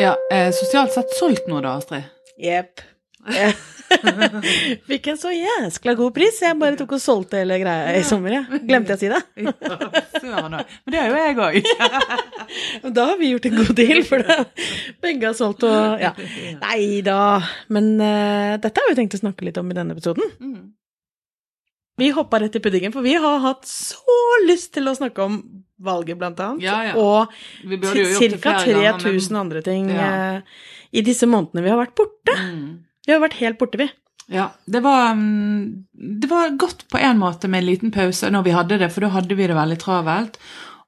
Ja, eh, Sosialt sett solgt nå da, Astrid? Jepp. Fikk en så jæskla god pris, jeg bare tok og solgte hele greia i sommer, jeg. Glemte jeg å si det? Men det har jo jeg òg. Da har vi gjort en god deal, for det. begge har solgt og Ja. Nei da. Men uh, dette har vi tenkt å snakke litt om i denne episoden. Mm. Vi hoppa rett i puddingen, for vi har hatt så lyst til å snakke om valget, blant annet. Ja, ja. Og ca. flere ganger. 3000 andre ting Ja. eh, i disse månedene vi har vært borte. Mm. Vi har vært helt borte, vi. Ja, det var, mm, det var godt på en måte med en liten pause når vi hadde det, for da hadde vi det veldig travelt.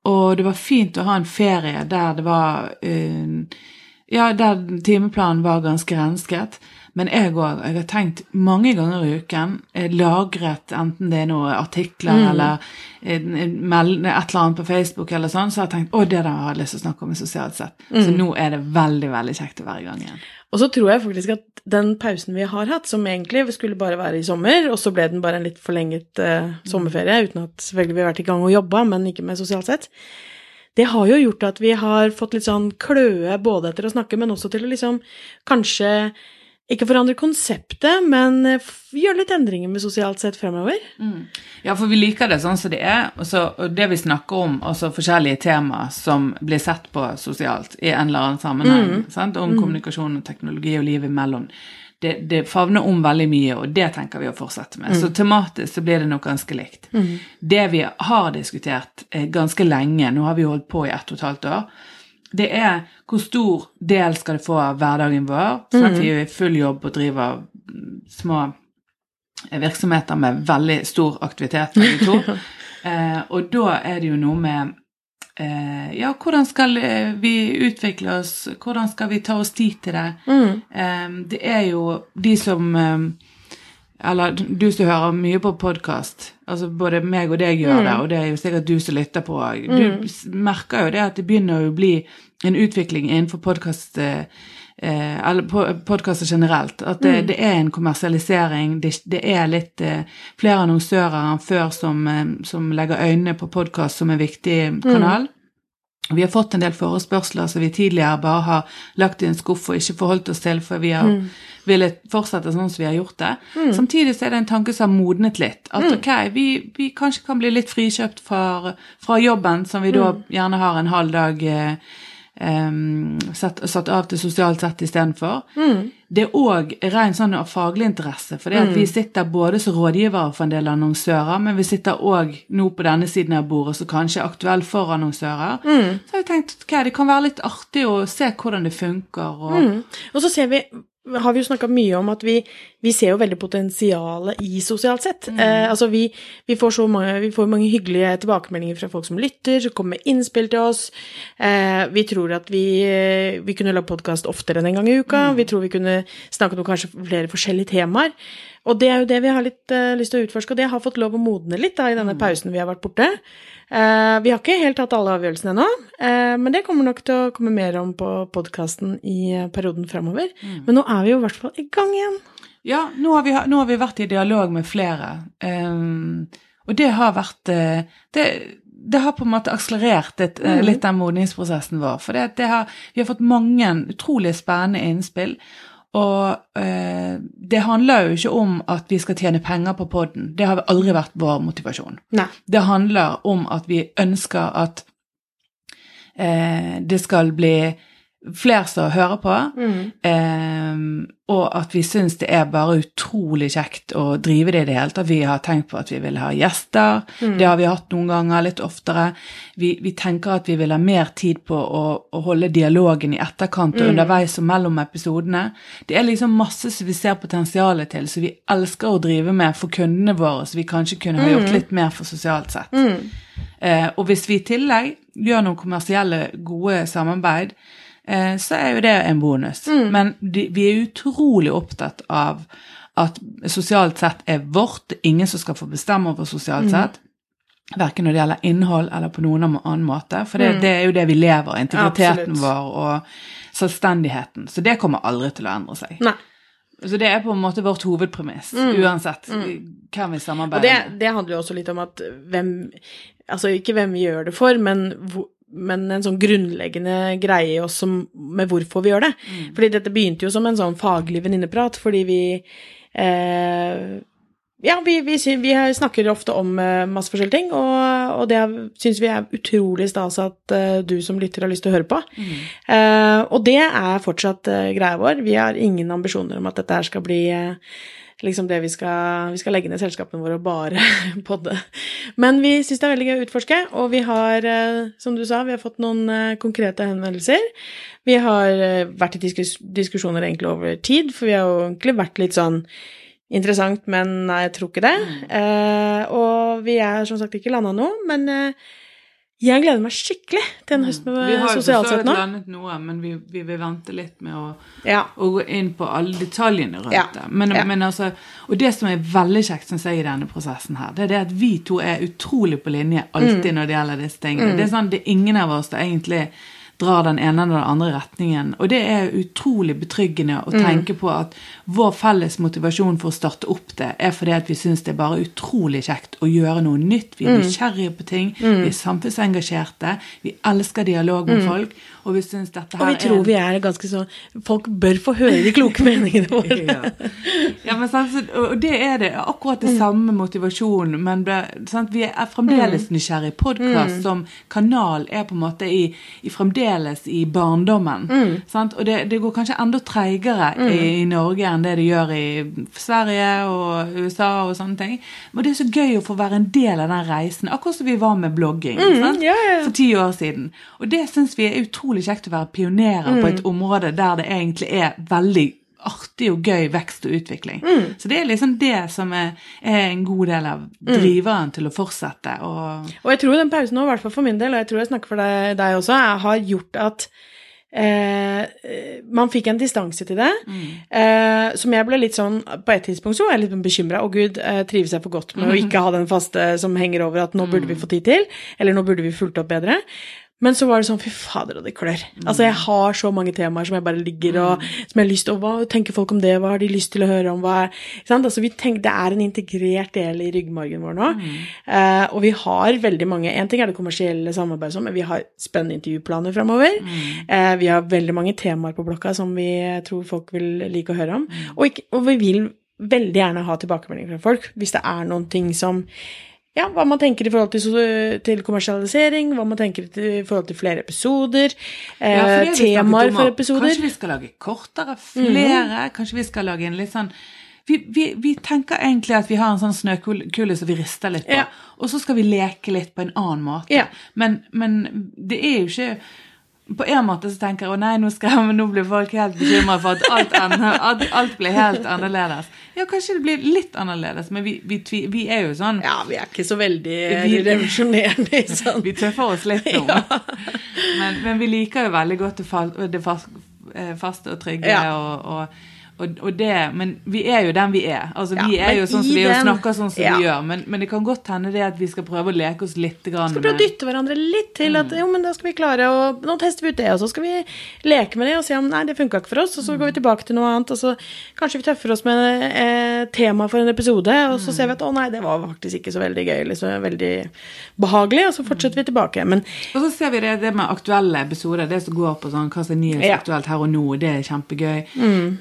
Og det var fint å ha en ferie der det var uh, Ja, der timeplanen var ganske rensket. Men jeg òg. Jeg har tenkt mange ganger i uken, eh, lagret enten det er noen artikler Mm. eller en et eller annet på Facebook eller sånn, så har jeg tenkt å, det der har jeg lyst til å snakke om i sosialt sett. Så Mm. nå er det veldig, veldig kjekt å være i gang igjen. Og så tror jeg faktisk at den pausen vi har hatt, som egentlig skulle bare være i sommer, og så ble den bare en litt forlenget uh, sommerferie, uten at selvfølgelig vi har vært i gang og jobba, men ikke med sosialt sett, det har jo gjort at vi har fått litt sånn kløe både etter å snakke, men også til å liksom kanskje ikke forandre konseptet, men eh, gjøre litt endringer med sosialt sett fremover. Mm. Ja, for vi liker det sånn som det er, og, så, og det vi snakker om, altså forskjellige temaer som blir sett på sosialt i en eller annen sammenheng, sant? om kommunikasjon og teknologi og livet imellom, det, det favner om veldig mye, og det tenker vi å fortsette med. Så tematisk så blir det nok ganske likt. Det vi har diskutert eh, ganske lenge, nå har vi holdt på i ett og et halvt år, det er hvor stor del skal det få av hverdagen vår. Sånn at vi er i full jobb og driver mm, små virksomheter med veldig stor aktivitet, begge to. eh, og da er det jo noe med eh, Ja, hvordan skal eh, vi utvikle oss? Hvordan skal vi ta oss tid til det? Eh, det er jo de som eh, Eller du som hører mye på podkast, altså både meg og deg gjør det, og det er jo sikkert du som lytter på òg. Du s- merker jo det at det begynner å bli en utvikling innenfor podkast eh, eh, eller podkaster generelt. At det, det er en kommersialisering. Det, det er litt eh, flere annonsører enn før som, som legger øynene på podkast som en viktig kanal. Vi har fått en del forespørsler som vi tidligere bare har lagt i en skuff og ikke forholdt oss til, for vi har villet fortsette sånn som vi har gjort det. Samtidig så er det en tanke som har modnet litt. At ok, vi, vi kanskje kan bli litt frikjøpt fra, fra jobben, som vi da gjerne har en halv dag eh, um, satt, satt av til sosialt sett istedenfor. Det er òg ren sånn faglig interesse, for det at vi sitter både som rådgivere for en del annonsører, men vi sitter òg nå på denne siden av bordet som kanskje er aktuell for annonsører. Så har vi tenkt ok, det kan være litt artig å se hvordan det funker. og Mm. Og så ser vi har vi jo snakka mye om at vi, vi ser jo veldig potensialet i sosialt sett. Eh, altså vi, vi, får så mange, vi får mange hyggelige tilbakemeldinger fra folk som lytter, som kommer med innspill til oss. Eh, vi tror at vi, vi kunne lage podkast oftere enn en gang i uka. Vi tror vi kunne snakket om kanskje flere forskjellige temaer. Og det er jo det vi har litt uh, lyst til å utforske, og det har fått lov å modne litt da, i denne pausen vi har vært borte. Uh, vi har ikke helt tatt alle avgjørelsene ennå, uh, men det kommer nok til å komme mer om på podkasten i perioden fremover. Men nå er vi jo i hvert fall i gang igjen. Ja, nå har, vi, nå har vi vært i dialog med flere, Um, og det har vært det, det har på en måte akselerert et, eh, litt den modningsprosessen vår. For det, det har, vi har fått mange utrolig spennende innspill. Og eh, det handler jo ikke om at vi skal tjene penger på poden. Det har aldri vært vår motivasjon. Nei. Det handler om at vi ønsker at eh, det skal bli flere som hører på, eh, og at vi syns det er bare utrolig kjekt å drive det i det hele tatt. Vi har tenkt på at vi vil ha gjester, det har vi hatt noen ganger, litt oftere. Vi, vi tenker at vi vil ha mer tid på å, å holde dialogen i etterkant og underveis og mellom episodene. Det er liksom masse som vi ser potensialet til, så vi elsker å drive med for kundene våre, så vi kanskje kunne ha gjort litt mer for sosialt sett. Eh, og hvis vi i tillegg gjør noen kommersielle, gode samarbeid, så er jo det en bonus. Men de, vi er utrolig opptatt av at sosialt sett er vårt. Ingen som skal få bestemme over sosialt sett. Verken når det gjelder innhold eller på noen annen måte. For det, det er jo det vi lever av. Integriteten Absolutt. vår og selvstendigheten. Så det kommer aldri til å endre seg. Nei. Så det er på en måte vårt hovedpremiss, uansett hvem vi Og samarbeider det, med. det handler jo også litt om at hvem Altså ikke hvem vi gjør det for, men men en sånn grunnleggende greie i oss som, med hvorfor vi gjør det. Fordi dette begynte jo som en sånn faglig venninneprat, fordi vi eh, ja, vi, vi, vi snakker ofte om eh, masse forskjellige ting, og, og det syns vi er utrolig stas at eh, du som lytter har lyst til å høre på. Eh, og det er fortsatt eh, greia vår. Vi har ingen ambisjoner om at dette her skal bli eh, liksom det vi skal, vi skal legge ned selskapene våre og bare podde. Men vi syns det er veldig gøy å utforske, og vi har, eh, som du sa, vi har fått noen eh, konkrete henvendelser. Vi har eh, vært i diskus diskusjoner egentlig over tid, for vi har jo egentlig vært litt sånn interessant, men nei, jeg tror ikke det. Eh, og vi er som sagt ikke landa nå, men eh, jeg gleder meg skikkelig til en høst Vi med har jo sosialt for så sett vidt nå. landet noe, men vi, vi vil vente litt med å, Ja. å gå inn på alle detaljene rundt Ja. det. Men, Ja. men altså, og det som er veldig kjekt synes jeg, i denne prosessen her, det er det at vi to er utrolig på linje alltid Mm. når det gjelder disse tingene. Det er sånn, det er ingen av oss som egentlig drar den ene eller den andre retningen. Og det er utrolig betryggende å Mm. tenke på at vår felles motivasjon for å starte opp det, er fordi at vi syns det er bare utrolig kjekt å gjøre noe nytt. Vi er Mm. nysgjerrige på ting, vi er samfunnsengasjerte, vi elsker dialog med folk, og vi syns dette her Mm. Og vi tror vi er ganske sånn Folk bør få høre de kloke meningene våre. ja. ja, men sant, og det er det. Akkurat Mm. det samme motivasjonen, men sant, vi er fremdeles nysgjerrige. nysgjerrig. Podkast som kanal er på en måte i, i fremdeles i barndommen. Mm. Sant? Og det, det går kanskje enda treigere i, i Norge enn det det gjør i Sverige og USA og sånne ting. Men det er så gøy å få være en del av den reisen, akkurat som vi var med blogging? Mm, ja, ja, ja. for ti år siden. Og det syns vi er utrolig kjekt å være pionerer på Mm. et område der det egentlig er veldig artig og gøy vekst og utvikling. Mm. Så det er liksom det som er, er en god del av driveren til å fortsette. Og Og jeg tror den pausen nå, i hvert fall for min del, og jeg tror jeg snakker for deg, deg også, har gjort at eh, man fikk en distanse til det, eh, som jeg ble litt sånn På et tidspunkt så var jeg litt bekymra. Å gud, eh, trives jeg for godt med å ikke ha den faste som henger over at nå burde vi få tid til, eller nå burde vi fulgt opp bedre. Men så var det sånn, fy fader, og det klør. Altså, jeg har så mange temaer som jeg bare ligger og Som jeg har lyst til, og hva tenker folk om det, hva har de lyst til å høre om, hva er ikke sant? Altså, vi tenker, Det er en integrert del i ryggmargen vår nå. Eh, og vi har veldig mange En ting er det kommersielle samarbeidet, sånn, men vi har spennende intervjuplaner framover. Eh, vi har veldig mange temaer på blokka som vi tror folk vil like å høre om. Og, ikke, og vi vil veldig gjerne ha tilbakemelding fra folk hvis det er noen ting som ja, hva man tenker i forhold til, til kommersialisering, hva man tenker i forhold til flere episoder, eh, Ja, snakket temaer for episoder. Kanskje vi skal lage kortere, flere. Kanskje vi skal lage en litt sånn vi, vi, vi tenker egentlig at vi har en sånn snøkule som vi rister litt på, Ja. og så skal vi leke litt på en annen måte. Ja. Men, men det er jo ikke på en måte så tenker jeg å nei, nå, skal, nå blir folk helt bekymra for at alt, ender, at alt blir helt annerledes. Ja, kanskje det blir litt annerledes, men vi, vi, vi er jo sånn Ja, vi er ikke så veldig revolusjonerende sånn. Vi tøffer oss litt nå. men, men vi liker jo veldig godt det, fal- det fast, eh, faste og trygge. Ja. Og, og, og, og det, men vi er jo den vi er. Altså, vi er jo sånn som vi er og snakker sånn som Ja. vi gjør. Men, men det kan godt hende det at vi skal prøve å leke oss litt. Grann skal prøve å dytte hverandre litt til at jo, men da skal vi klare å Nå tester vi ut det, og så skal vi leke med det og se om nei, det funka ikke for oss, og så går vi tilbake til noe annet, og så kanskje vi tøffer oss med eh, tema for en episode, og så ser vi at å nei, det var faktisk ikke så veldig gøy, liksom veldig behagelig, og så fortsetter vi tilbake. Men Og så ser vi det, det med aktuelle episoder, det som går på sånn hva som er nyhetsaktuelt her og nå, det er kjempegøy.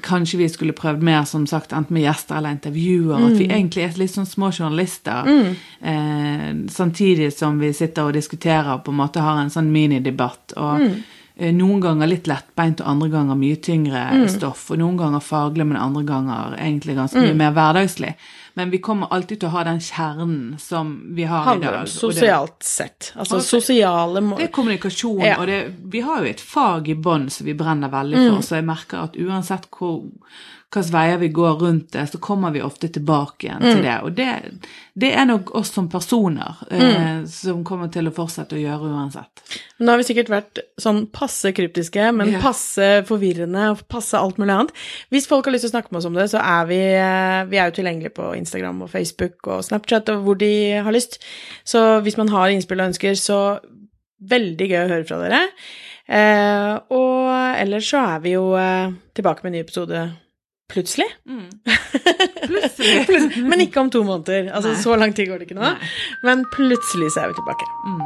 Kanskje vi skulle prøvd mer, som sagt, enten med gjester eller intervjuer. At vi egentlig er litt sånn små journalister. Eh, samtidig som vi sitter og diskuterer og på en måte har en sånn minidebatt. og eh, Noen ganger litt lettbeint, og andre ganger mye tyngre stoff. Og noen ganger faglig, men andre ganger egentlig ganske mye mer hverdagslig. Men vi kommer alltid til å ha den kjernen som vi har i handler dag. om og det- sosialt sett. Altså også, sosiale mål. det er kommunikasjon, Ja. og det, vi har jo et fag i bånn som vi brenner veldig for, så jeg merker at uansett hvor, hvilke veier vi går rundt det, så kommer vi ofte tilbake igjen til det. Og det, det er nok oss som personer eh, som kommer til å fortsette å gjøre uansett. Nå har vi sikkert vært sånn passe kryptiske, men Ja. passe forvirrende og passe alt mulig annet. Hvis folk har lyst til å snakke med oss om det, så er vi, eh, vi er jo tilgjengelige på Instagram og Facebook og Snapchat og hvor de har lyst. Så hvis man har innspill og ønsker, så veldig gøy å høre fra dere. Eh, og ellers så er vi jo eh, tilbake med en ny episode plutselig. Plutselig. Plutselig. Men ikke om to måneder. Altså Nei. så lang tid går det ikke nå. Nei. Men plutselig så er vi tilbake. Mm.